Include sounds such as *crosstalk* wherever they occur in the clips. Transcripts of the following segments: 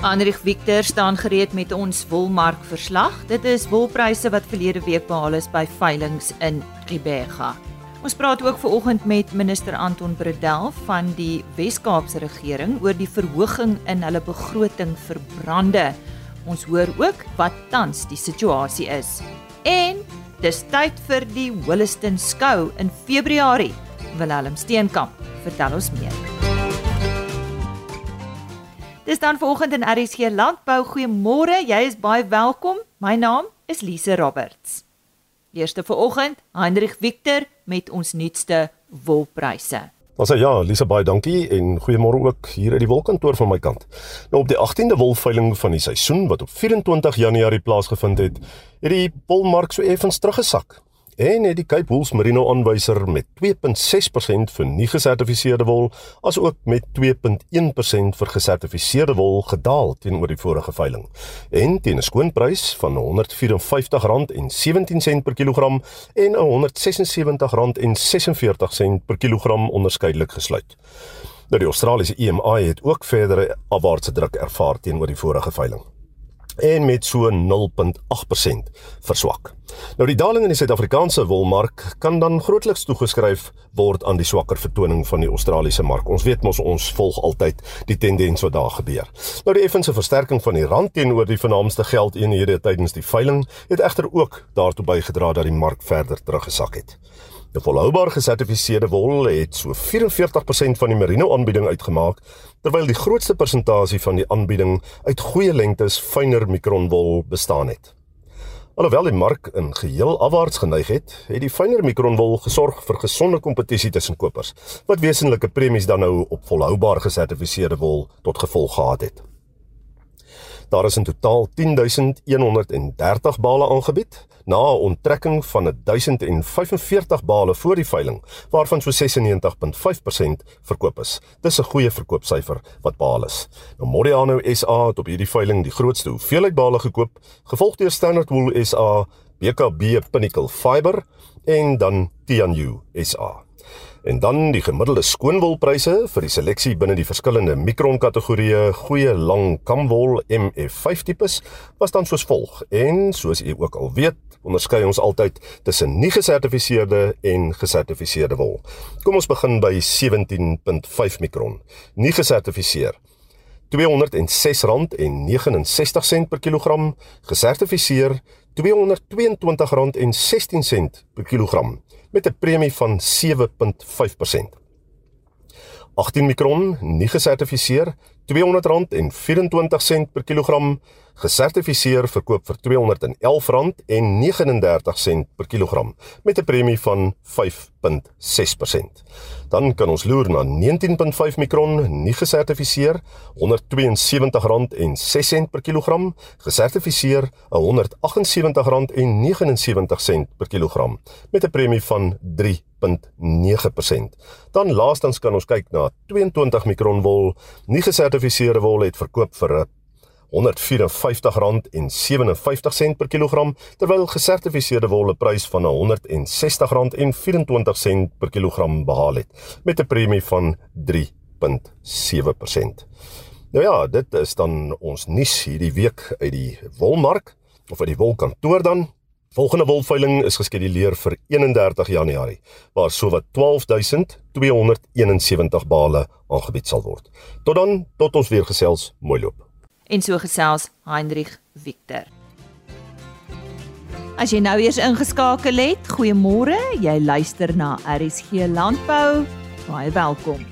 Andrieg Victor staan gereed met ons wolmark verslag. Dit is wolpryse wat verlede week behaal is by veilinge in Gqeberha. Ons praat ook vanoggend met minister Anton Bredel van die Wes-Kaapse regering oor die verhoging in hulle begroting vir brande. Ons hoor ook wat tans die situasie is. En dis tyd vir die Holliston skou in Februarie. Willem Steenkamp, vertel ons meer. Dis dan vanoggend in RSG Landbou. Goeiemôre, jy is baie welkom. My naam is Lise Roberts. Eerste vanoggend, Hendrik Victor met ons nuutste wolpryse. Ons sê ja, Lise baie dankie en goeiemôre ook hier uit die wolkantoor van my kant. Nou op die 18de wolveiling van die seisoen wat op 24 Januarie plaasgevind het, het die wolmark so effens teruggesak en het die Cape Wool Merino aanwyser met 2.6% vir nie gesertifiseerde wol asook met 2.1% vir gesertifiseerde wol gedaal teenoor die vorige veiling. En teen 'n skoonprys van R154.17 per kilogram en R176.46 per kilogram onderskeidelik gesluit. Nou die Australiese EMI het ook verdere afwaartse druk ervaar teenoor die vorige veiling en met so 0.8% verswak. Nou die daling in die Suid-Afrikaanse wolmark kan dan grootliks toegeskryf word aan die swakker vertoning van die Australiese mark. Ons weet mos ons volg altyd die tendens wat daar gebeur. Nou die effense versterking van die rand teenoor die vernaamste geldeenhede tydens die veiling het egter ook daartoe bygedra dat die mark verder teruggesak het. Die volhoubaar gesertifiseerde wol het so 44% van die merino aanbieding uitgemaak, terwyl die grootste persentasie van die aanbieding uit goeie lengtes fynere mikronwol bestaan het. Alhoewel die mark in geheel afwaarts geneig het, het die fynere mikronwol gesorg vir gesonde kompetisie tussen kopers, wat wesenlike premies dan nou op volhoubaar gesertifiseerde wol tot gevolg gehad het. Daar is in totaal 10130 bale aangebied na 'n onttrekking van 1045 bale voor die veiling waarvan so 96.5% verkoop is. Dis 'n goeie verkoopsyfer wat behaal is. Nou Modiano SA het op hierdie veiling die grootste hoeveelheid bale gekoop, gevolg deur Standard Wool SA, BKB Pinnacle Fiber en dan Tianyu SA. En dan die gemiddelde skoonwolpryse vir die seleksie binne die verskillende mikron kategorieë goeie lang kamwol MF5 tipes was dan soos volg. En soos u ook al weet, onderskei ons altyd tussen nie gesertifiseerde en gesertifiseerde wol. Kom ons begin by 17.5 mikron. Nie gesertifiseer R206.69 per kilogram, gesertifiseer R222.16 per kilogram met 'n premie van 7.5%. 18 mikron, nie gesertifiseer, R200.24 per kilogram, gesertifiseer verkoop vir R211.39 per kilogram met 'n premie van 5.6%. Dan kan ons loer na 19.5 mikron nie gesertifiseer R172.06 per kilogram, gesertifiseer R178.79 per kilogram met 'n premie van 3.9%. Dan laastens kan ons kyk na 22 mikron wol nie gesertifiseerde wol het verkoop vir R154.57 per kilogram terwyl gesertifiseerde wol 'n prys van R160.24 per kilogram behaal het met 'n premie van 3.7%. Nou ja, dit is dan ons nuus hierdie week uit die wolmark of uit die wolkantoor dan. Volgende wolveiling is geskeduleer vir 31 Januarie waar sowat 12271 bale aangebied sal word. Tot dan, tot ons weer gesels, mooi loop en so gesels Heinrich Victor. As jy nou eers ingeskakel het, goeiemôre. Jy luister na RSG Landbou. Baie welkom.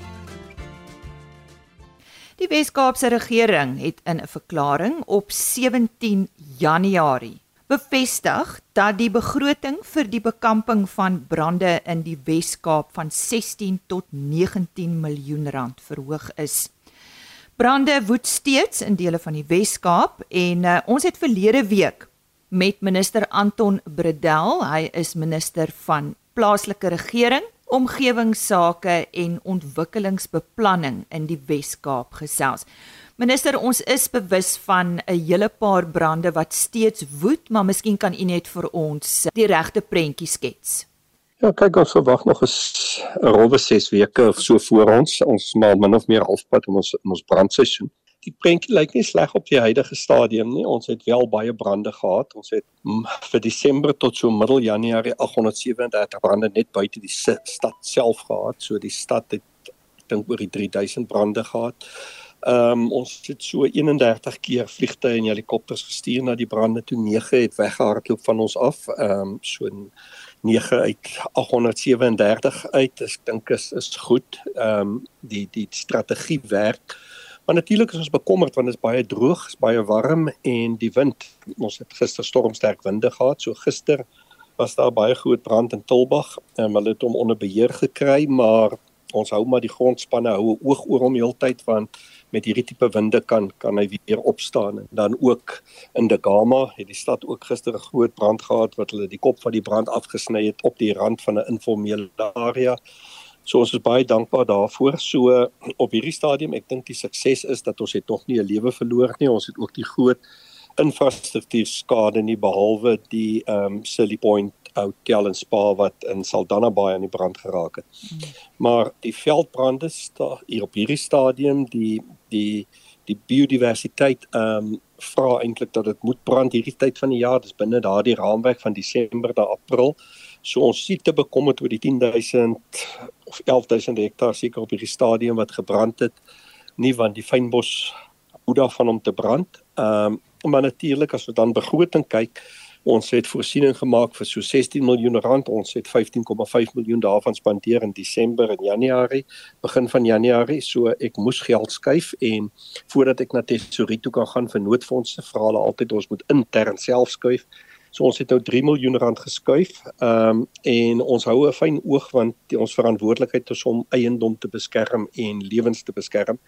Die Wes-Kaapse regering het in 'n verklaring op 17 Januarie bevestig dat die begroting vir die bekamping van brande in die Wes-Kaap van 16 tot 19 miljoen rand verhoog is. Brande woed steeds in dele van die Wes-Kaap en uh, ons het verlede week met minister Anton Bredel, hy is minister van plaaslike regering, omgewingsake en ontwikkelingsbeplanning in die Wes-Kaap gesels. Minister, ons is bewus van 'n hele paar brande wat steeds woed, maar miskien kan u net vir ons die regte prentjie skets. Ja, kyk ons verwag nog 'n rowwe 6 weke of so voor ons. Ons maar min of meer halfpad om ons ons brandseisoen. die prentjie lyk nie sleg op die huidige stadium nie. Ons het wel baie brande gehad. Ons het mm, vir Desember tot so middel Januarie 837 brande net buite die stad self gehad. So die stad het dink oor die 3000 brande gehad. Ehm um, ons het so 31 keer vliegtye en helikopters gestuur na die brande toe 9 het weggehardloop van ons af. Ehm um, so 9 uit 837 uit. Ek dink is is goed. Ehm um, die die strategie werk. Maar natuurlik is ons bekommerd want dit is baie droog, is baie warm en die wind. Ons het gister stormsterk winde gehad. So gister was daar baie groot brand in Tulbag. Ehm um, hulle het hom onder beheer gekry, maar ons hou maar die grondspanne hou oog oor hom heeltyd want met hierdie tipe winde kan kan hy weer opstaan en dan ook in Degama het die stad ook gister 'n groot brand gehad wat hulle die kop van die brand afgesny het op die rand van 'n informele area. So ons is baie dankbaar daarvoor. So *clears throat* op hierdie stadium, ek dink die sukses is dat ons het nog nie 'n lewe verloor nie. Ons het ook die groot infrastruktuur skade nie behalwe die ehm um, Silly Point hotel en spa wat in Saldanha Bay aan die brand geraak het. Hmm. Maar die veldbrande sta hier op hierdie stadium die die die biodiversiteit ehm um, vra eintlik dat dit moet brand hierdie tyd van die jaar. Dis binne daardie raamwerk van Desember tot April. So ons sien te bekommerd oor die 10000 of 11000 hektaar seker op hierdie stadium wat gebrand het. Nie want die fynbos hoe daarvan om te brand. Ehm um, maar natuurlik as ons dan begroting kyk Ons het voorsiening gemaak vir so 16 miljoen rand. Ons het 15,5 miljoen daarvan spandeer in Desember en Januarie, begin van Januarie. So ek moes geld skuif en voordat ek na tesorie toe kan gaan vir noodfondse, vra hulle altyd ons moet intern self skuif. So ons het nou 3 miljoen rand geskuif. Ehm um, en ons hou 'n fyn oog want die, ons verantwoordelikheid is om eiendom te beskerm en lewens te beskerm.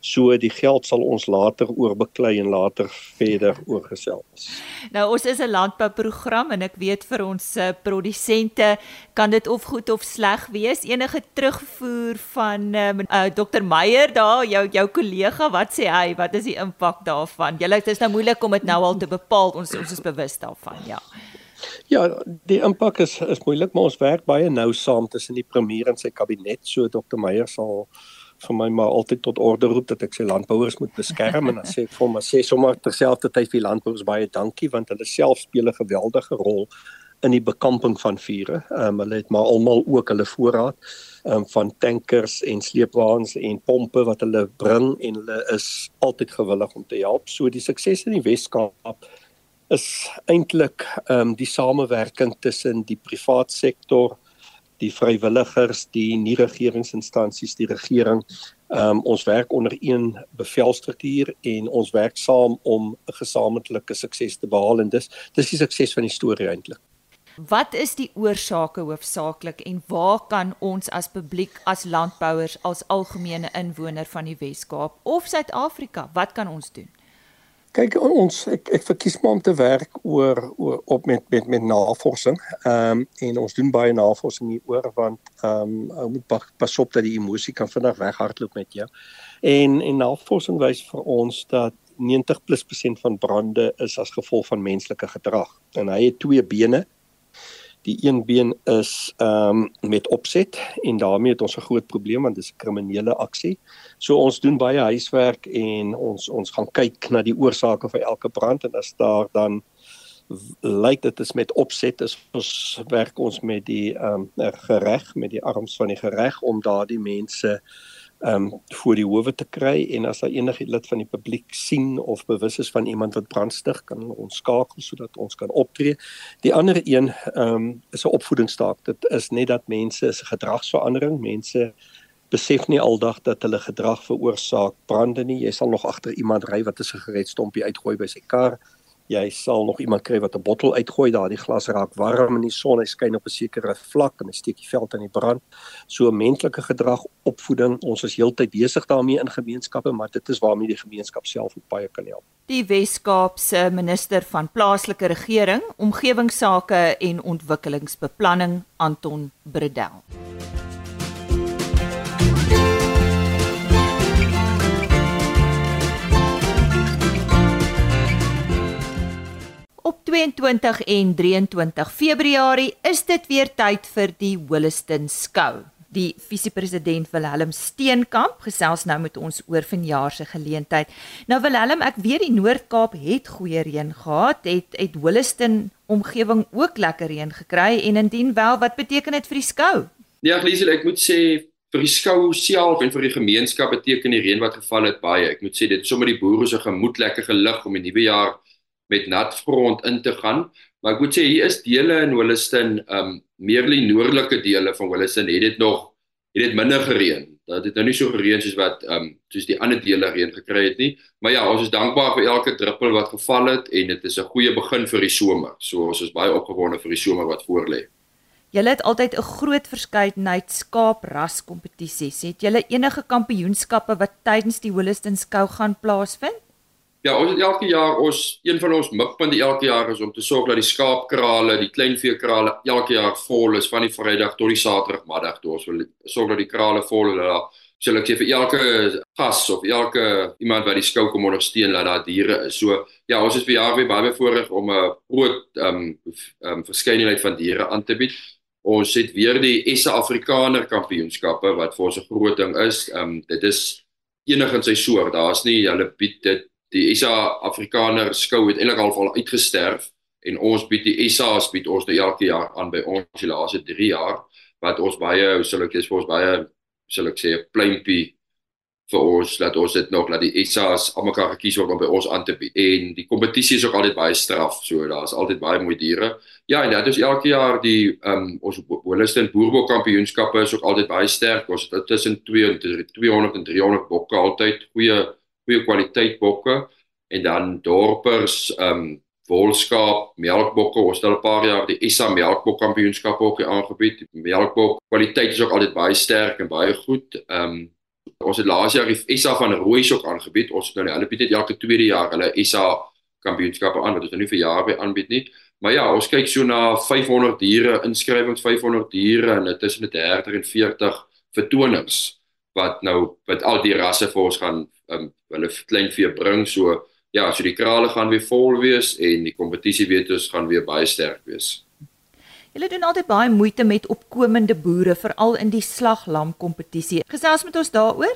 So die geld sal ons later oorbeklei en later verder oorgesels. Nou ons is 'n landbouprogram en ek weet vir ons uh, produsente kan dit of goed of sleg wees. Enige terugvoer van uh, uh, Dr Meyer daar, jou jou kollega, wat sê hy? Wat is die impak daarvan? Julle dit is nou moeilik om dit nou al te bepaal. Ons ons is bewus daarvan, ja. Ja, die impak is is moeilik, maar ons werk baie nou saam tussen die premier en sy kabinet. So Dr Meyer sal vir my maar altyd tot orde roep dat ek sy landbouers moet beskerm en dan sê ek vir hom maar sê sommer terselfdertyd vir landbouers baie dankie want hulle self speel 'n geweldige rol in die bekamping van vure. Ehm um, hulle het maar almal ook hulle voorraad ehm um, van tankers en sleepwaens en pompe wat hulle bring en hulle is altyd gewillig om te help. So die sukses in die Wes-Kaap is eintlik ehm um, die samewerking tussen die privaat sektor die vrywilligers, die nie-regeringsinstansies, die regering. Ehm um, ons werk onder een bevelstruktuur en ons werk saam om 'n gesamentlike sukses te behaal en dis dis die sukses van die storie eintlik. Wat is die oorsake hoofsaaklik en waar kan ons as publiek, as landbouers, as algemene inwoner van die Wes-Kaap of Suid-Afrika, wat kan ons doen? Kyk ons ek ek verkies maar om te werk oor, oor op met met met navorsing. Ehm um, en ons doen baie navorsing hier oor want ehm um, ou moet pas, op dat die emosie kan vinnig weghardloop met jou. En en navorsing wys vir ons dat 90 plus persent van brande is as gevolg van menslike gedrag. En hy het twee bene die een been is ehm um, met opset en daarmee het ons 'n groot probleem want dit is 'n kriminele aksie. So ons doen baie huiswerk en ons ons gaan kyk na die oorsake van elke brand en as daar dan lyk dit is met opset is ons werk ons met die ehm um, gereg met die arms van die gereg om daardie mense um voor die howe te kry en as daar enige lid van die publiek sien of bewus is van iemand wat brandstig kan ons skakel sodat ons kan optree. Die ander een um is 'n opvoedingsstaak. Dit is net dat mense is 'n gedragsverandering. Mense besef nie aldag dat hulle gedrag veroorsaak brande nie. Jy sal nog agter iemand ry wat 'n sigaretstompie uitgooi by sy kar jy sal nog iemand kry wat 'n bottel uitgooi daar die glas raak warm in die son hy skyn op 'n sekere vlak en hy steek die veld aan die brand. So menslike gedrag opvoeding ons is heeltyd besig daarmee in gemeenskappe maar dit is waarmee die gemeenskap self ook baie kan help. Die Wes-Kaapse minister van plaaslike regering omgewingsake en ontwikkelingsbeplanning Anton Bredel 22 en 23 Februarie is dit weer tyd vir die Holliston skou. Die visiepresident Willem Steenkamp gesels nou met ons oor vanjaar se geleentheid. Nou Willem, ek weet die Noord-Kaap het goeie reën gehad, het het Holliston omgewing ook lekker reën gekry en indien wel, wat beteken dit vir die skou? Ja, Liesel, ek moet sê vir die skou self en vir die gemeenskap beteken die reën wat geval het baie. Ek moet sê dit sommer die boere se gemoed lekker gelig om die nuwe jaar met nat grond in te gaan. Maar ek moet sê hier is dele in Holliston, ehm um, meer die noordelike dele van Holliston het dit nog het dit minder gereën. Dat het nou nie so gereën soos wat ehm um, soos die ander dele reën gekry het nie. Maar ja, ons is dankbaar vir elke druppel wat geval het en dit is 'n goeie begin vir die somer. So ons is baie opgewonde vir die somer wat voorlê. Julle het altyd 'n groot verskeidenheid skaapras kompetisies. Het julle enige kampioenskappe wat tydens die Holliston skou gaan plaasvind? Ja, ons het elke jaar ons een van ons mikpunte elke jaar is om te sorg dat die skaapkrale, die kleinveekrale elke jaar vol is van die Vrydag tot die Saterdagmiddag ons wil sorg dat die krale vol is daar. Sal ek sê vir elke gas of elke iemand wat die skou kom ondersteun dat daar diere is. So ja, ons is vir jaar weer baie bevoorreg om 'n groot ehm um, um, verskeidenheid van diere aan te bied. Ons het weer die SA Afrikaner Kampioenskappe wat vir ons 'n groot ding is. Ehm um, dit is enig in sy soort. Daar's nie hulle bied dit die SA Afrikaner skou het eintlik al al uitgesterf en ons bied die SA bied ons nou elke jaar aan by ons die laaste 3 jaar wat ons baie sal ek sê vir ons baie sal ek sê 'n pleintjie vir ons dat ons dit nog dat die SA's almekaar gekies word om by ons aan te bied. En die kompetisie is ook altyd baie straf so daar's altyd baie mooi diere. Ja en dit is elke jaar die um, ons Holliston Boerbok kampioenskappe is ook altyd baie sterk. Ons het tussen 200 en 300 bokke altyd goeie goeie kwaliteit bokke en dan dorpers ehm um, wolskaap, melkbokke. Ons het al 'n paar jaar die ISA melkbok kampioenskap ook aangebied. Die melkbok kwaliteit is ook altyd baie sterk en baie goed. Ehm um, ons het laas jaar die ISA van Roois ook aangebied. Ons het nou hulle bied dit elke tweede jaar hulle ISA kampioenskappe aan wat ons nou nie vir jaar by aanbied nie. Maar ja, ons kyk so na 500 diere inskrywings, 500 diere en met 30 en 40 vertonings wat nou wat al die rasse vir ons gaan um, hulle klein vee bring so ja so die krale gaan weer vol wees en die kompetisie weet ons gaan weer baie sterk wees. Julle doen altyd baie moeite met opkomende boere veral in die slaglam kompetisie. Gesels met ons daaroor?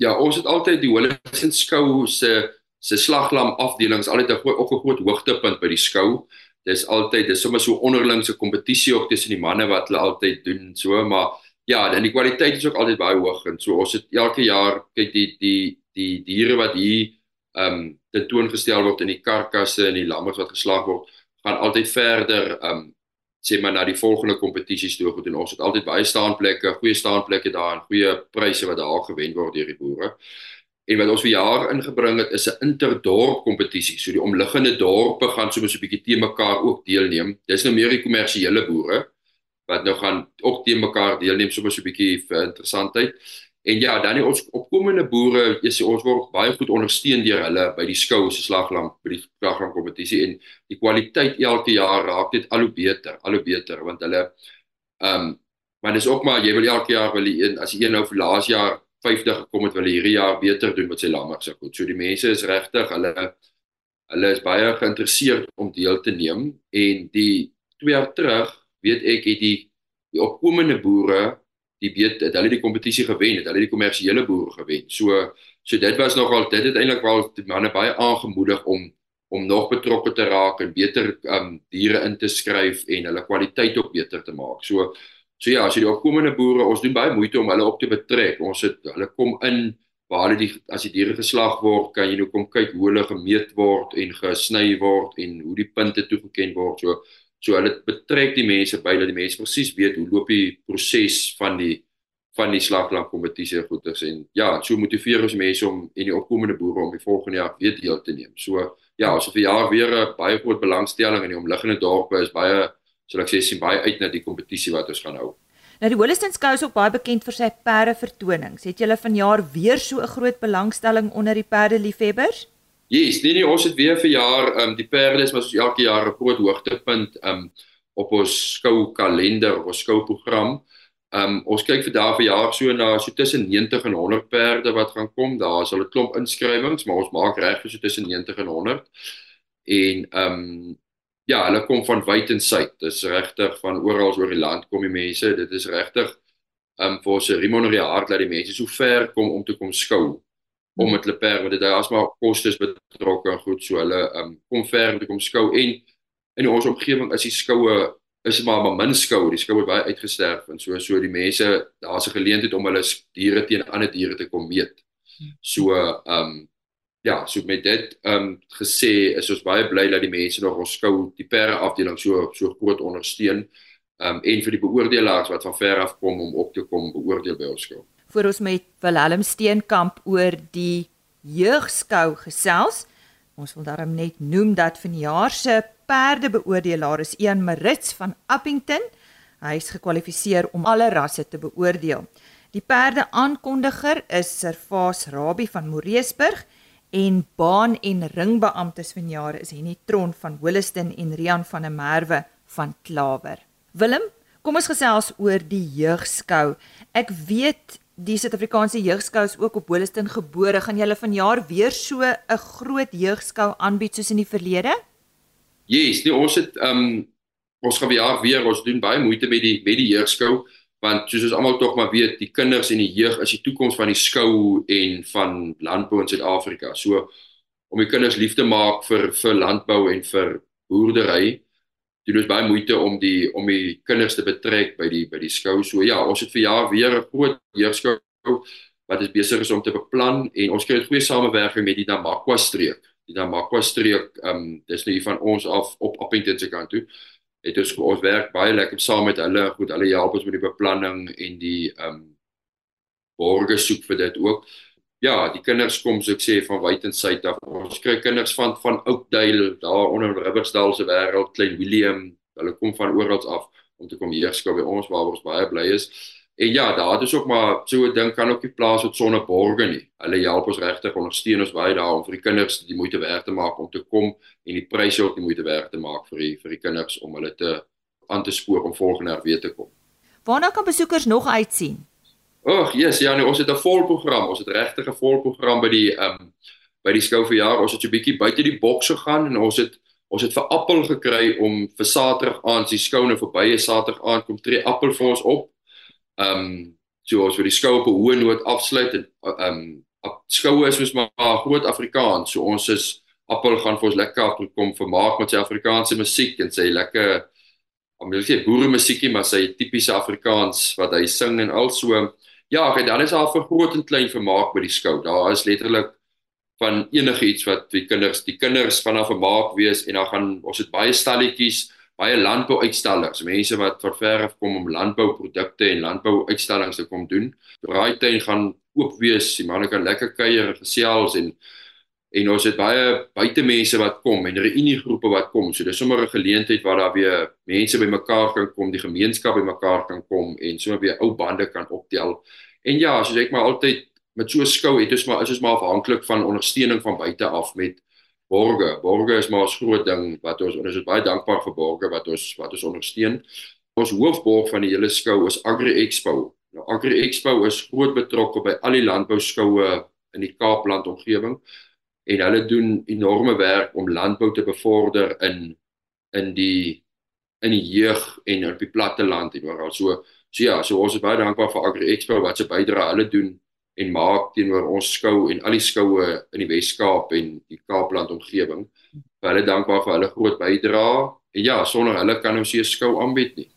Ja, ons het altyd die Holland skou se se slaglam afdelings altyd 'n ook 'n groot hoogtepunt by die skou. Dis altyd dis sommer so onderlingse kompetisie ook tussen die manne wat hulle altyd doen so maar ja, en die kwaliteit is ook altyd baie hoog en so ons het elke jaar kyk die die die diere wat hier ehm um, tentoongestel word in die karkasse en die lammers wat geslag word, gaan altyd verder ehm um, sê maar na die volgende kompetisies toe goed en ons het altyd baie staanplekke, goeie staanplekke daar en goeie pryse wat daar gewen word deur die boere. En wat ons vir jaar ingebring het is 'n interdorp kompetisie. So die omliggende dorpe gaan sommer so 'n bietjie te mekaar ook deelneem. Dis nou meer die kommersiële boere wat nou gaan ook te mekaar deelneem sommer so 'n bietjie vir interessantheid. En ja, dan die ons opkomende boere, is ons word baie goed ondersteun deur hulle by die skou se slaglam by die slaglam kompetisie en die kwaliteit elke jaar raak dit al hoe beter, al hoe beter want hulle ehm um, maar dis ook maar jy wil elke jaar wil jy as jy nou vir laas jaar 50 gekom het wil jy hierdie jaar beter doen met sy lammers so goed. So die mense is regtig hulle hulle is baie geïnteresseerd om deel te neem en die twee jaar terug weet ek het die die opkomende boere die weet dat hulle die kompetisie gewen het, hulle die kommersiële boere gewen. So so dit was nogal dit het eintlik wel die manne baie aangemoedig om om nog betrokke te raak en beter um diere in te skryf en hulle kwaliteit ook beter te maak. So so ja, as jy die opkomende boere, ons doen baie moeite om hulle op te betrek. Ons het hulle kom in waar hulle die as die diere geslag word, kan jy nou kom kyk hoe hulle gemeet word en gesny word en hoe die punte toegeken word. So So hulle betrek die mense by dat die mense presies weet hoe loop die proses van die van die slaglang kompetisie goeders en ja, so motiveer ons mense om en die opkomende boere om die volgende jaar weer deel te neem. So ja, ons het vir jaar weer 'n baie groot belangstelling in die omliggende dorpe is baie sal ek sê sien baie uit na die kompetisie wat ons gaan hou. Nou die Holliston Skou is ook baie bekend vir sy perde vertonings. Het julle vanjaar weer so 'n groot belangstelling onder die perde liefhebbers? Yes, nee nee, ons het weer vir jaar ehm um, die perde is maar soos elke jaar 'n groot hoogtepunt ehm um, op ons skou kalender, ons skou program. Ehm um, ons kyk vir daar vir jaar so na so tussen 90 en 100 perde wat gaan kom. Daar is al 'n klomp inskrywings, maar ons maak reg vir so tussen 90 en 100. En ehm um, ja, hulle kom van wyd en suid. Dis regtig van oral oor die land kom die mense. Dit is regtig um vir ons remunereer hard dat die mense so ver kom om te kom skou om met hulle per want dit is maar kostes betrokke en goed so hulle um kom ver om te kom skou en in ons omgewing is die skoue is maar maar min skou die skoue baie uitgesterf en so so die mense daar's 'n geleentheid om hulle diere teen ander diere te kom meet so um ja, so met dit ehm um, gesê is ons baie bly dat die mense nog ons skou die perde afdeling so so groot ondersteun. Ehm um, en vir die beoordelaars wat van ver af kom om op te kom beoordeel by ons skou. Voor ons met Willem Steenkamp oor die jeugskou gesels. Ons wil daarom net noem dat vanjaar se perdebeoordelaar is Ian Marits van Appington. Hy is gekwalifiseer om alle rasse te beoordeel. Die perde aankondiger is Servaas Rabie van Moreesburg en baan en ringbeamptes vanjaar is Henny Tron van Holliston en Rian van der Merwe van Klawer. Willem, kom ons gesels oor die jeugskou. Ek weet die Suid-Afrikaanse jeugskou is ook op Holliston gebore. Gaan julle vanjaar weer so 'n groot jeugskou aanbied soos in die verlede? Yes, nee, ons het ehm um, ons gaan weer weer ons doen baie moeite met die met die jeugskou want soos ons almal tog maar weet, die kinders en die jeug is die toekoms van die skou en van landbou in Suid-Afrika. So om die kinders lief te maak vir vir landbou en vir boerdery, doen ons baie moeite om die om die kinders te betrek by die by die skou. So ja, ons het vir jaar weer 'n groot jeugskou wat is besig is om te beplan en ons kry 'n goeie samewerking met die Namakwa streek. Die Namakwa streek, ehm um, dis nou hier van ons af op Appington se kant toe het ons ons werk baie lekker saam met hulle. Goed, hulle help ons met die beplanning en die ehm um, borge soek vir dit ook. Ja, die kinders kom so ek sê van wyd en suid af. Ons kry kinders van van Oudtshoorn, daar onder Ribbersdal se wêreld, Klein Willem. Hulle kom van oral af om te kom hier skou by ons waar ons baie bly is. En ja, daar ons ook maar so 'n ding kan ook nie plaas met sonder borge nie. Hulle help ons regtig ondersteun ons baie daar om vir die kinders die moeite werd te maak om te kom en die pryse ook die moeite werd te maak vir die vir die kinders om hulle te aan te spoor om volgende jaar weer te kom. Waarna kan besoekers nog uitsien? Ag, yes, ja, nee, ons het 'n vol program. Ons het regtig 'n vol program by die ehm um, by die skou vir jaar. Ons het so 'n bietjie buite die boks gegaan en ons het ons het vir Appel gekry om vir Saterdag aand, die skou nou verby is Saterdag aand kom tree Appel vir ons op ehm um, so as vir die skou op 'n hoë noot afsluit en ehm um, skoue is soos maar groot Afrikaans. So ons is Appel gaan vir ons lekker kom vermaak met sy Afrikaanse musiek en sy lekker om wil sê boere musiekie maar sy tipiese Afrikaans wat hy sing en also ja, hy dan is daar vir groot en klein vermaak by die skou. Daar is letterlik van enigiets wat die kinders, die kinders vanaf vermaak wees en dan gaan ons het baie stalletjies baie landbouuitstallers, mense wat van ver af kom om landbouprodukte en landbouuitstallings te kom doen. Daai tuin gaan oop wees, die manne kan lekker kuier en gesels en en ons het baie buitemense wat kom en reuniegroepe wat kom. So dis sommer 'n geleentheid waar daar weer mense bymekaar kan kom, die gemeenskap bymekaar kan kom en sommer weer ou bande kan optel. En ja, soos ek maar altyd met so skou het, is maar is ons maar afhanklik van ondersteuning van buite af met borge. Borge is maar 'n groot ding wat ons ons is baie dankbaar vir borge wat ons wat ons ondersteun. Ons hoofborg van die hele skou is Agri Expo. Nou Agri Expo is groot betrokke by al die landbouskoue in die Kaapland omgewing en hulle doen enorme werk om landbou te bevorder in in die in die jeug en op die platte land en oral. So so ja, so ons is baie dankbaar vir Agri Expo wat se bydrae hulle doen en maak teenoor ons skou en al die skoue in die Wes-Kaap en die Kaapland omgewing. Hulle dankbaar vir hulle groot bydrae. En ja, sonder hulle kan ons nie 'n skou aanbied nie.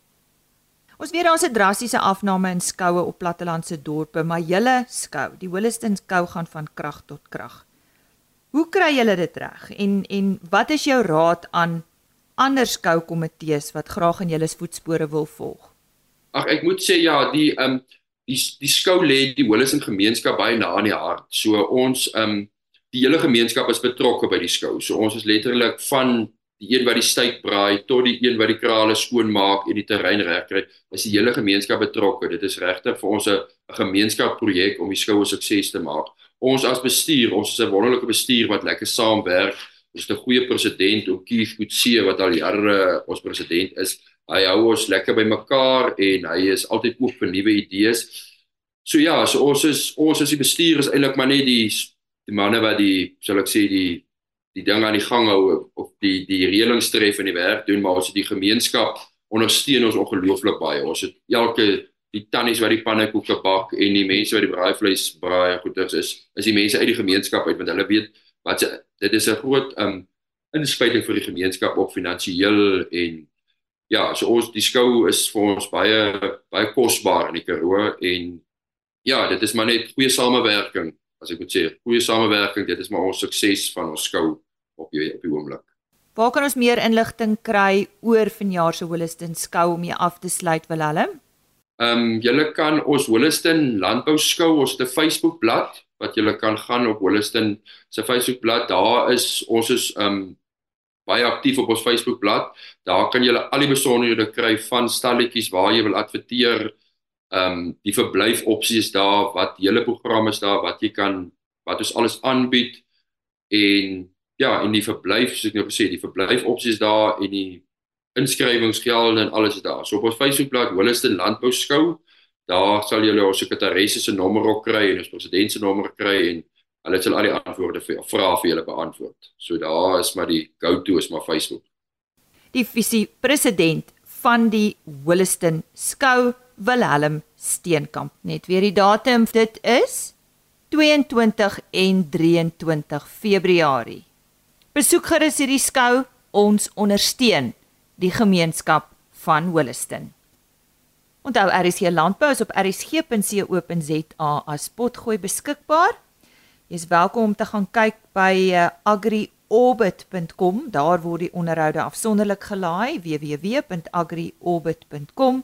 Ons weet daar's 'n drastiese afname in skoue op plattelandse dorpe, maar julle skou, die Holliston skou gaan van krag tot krag. Hoe kry julle dit reg? En en wat is jou raad aan ander skoukomitees wat graag in julle voetspore wil volg? Ag ek moet sê ja, die ehm um, die die skou lê die Holism gemeenskap baie na in die hart. So ons ehm um, die hele gemeenskap is betrokke by die skou. So ons is letterlik van die een wat die styk braai tot die een wat die krale skoon maak en die terrein regkry. Is die hele gemeenskap betrokke. Dit is regtig vir ons 'n gemeenskapprojek om die skou 'n sukses te maak. Ons as bestuur, ons is 'n wonderlike bestuur wat lekker saamwerk. Ons het 'n goeie president, ou Keith Kutse wat al jare ons president is hy hou ons lekker bymekaar en hy is altyd oop vir nuwe idees. So ja, so ons is ons is die bestuur is eintlik maar net die die manne wat die sal ek sê die die ding aan die gang hou of die die reëlings tref in die werk doen, maar ons het die gemeenskap ondersteun ons ongelooflik baie. Ons het elke die tannies wat die pannekoeke bak en die mense wat die braaivleis braai goeders is, is die mense uit die gemeenskap uit want hulle weet wat se dit is 'n groot um inspuiting vir die gemeenskap op finansiëel en ja, so ons die skou is vir ons baie baie kosbaar in die Karoo en ja, dit is maar net goeie samewerking, as ek moet sê, goeie samewerking, dit is maar ons sukses van ons skou op die op die oomblik. Waar kan ons meer inligting kry oor vanjaar se Holliston skou om mee af te sluit Willem? Ehm um, julle kan ons Holliston landbou skou, ons het 'n Facebook bladsy wat julle kan gaan op Holliston se Facebook bladsy. Daar is ons is ehm um, baie aktief op ons Facebook bladsy. Daar kan julle al die besonderhede kry van stalletjies waar jy wil adverteer. Ehm um, die verblyf opsies daar, wat hele programme is daar, wat jy kan wat ons alles aanbied en ja, en die verblyf, soos ek nou gesê, die verblyf opsies daar en die inskrywingsgeld en alles daar. So op ons Facebookblad Holliston Landbou Skou, daar sal julle ons sekretaresse se nommer ook kry en ons president se nommer kry en hulle sal al die antwoorde vir vra vir julle beantwoord. So daar is maar die go-to is maar Facebook. Die visie president van die Holliston Skou Wilhelm Steenkamp. Net weer die datum, dit is 22 en 23 Februarie. Besoek gerus hierdie skou, ons ondersteun die gemeenskap van Holliston. Onthou RSC Landbou is op rsg.co.za as potgooi beskikbaar. Jy is welkom om te gaan kyk by uh, agriorbit.com. Daar word die onderhoude afsonderlik gelaai www.agriorbit.com.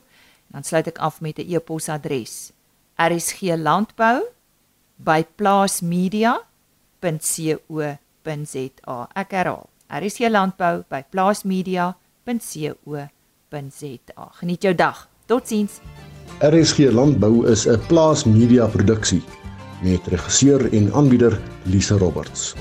Dan sluit ek af met 'n e-posadres: rsglandbou@plaasmedia.co.za plaasmedia.co.za. Ek herhaal: RSC www.landbou.co.za. Geniet jou dag. Totsiens. RSG Landbou is 'n plaasmedia produksie met regisseur en aanbieder Lise Roberts.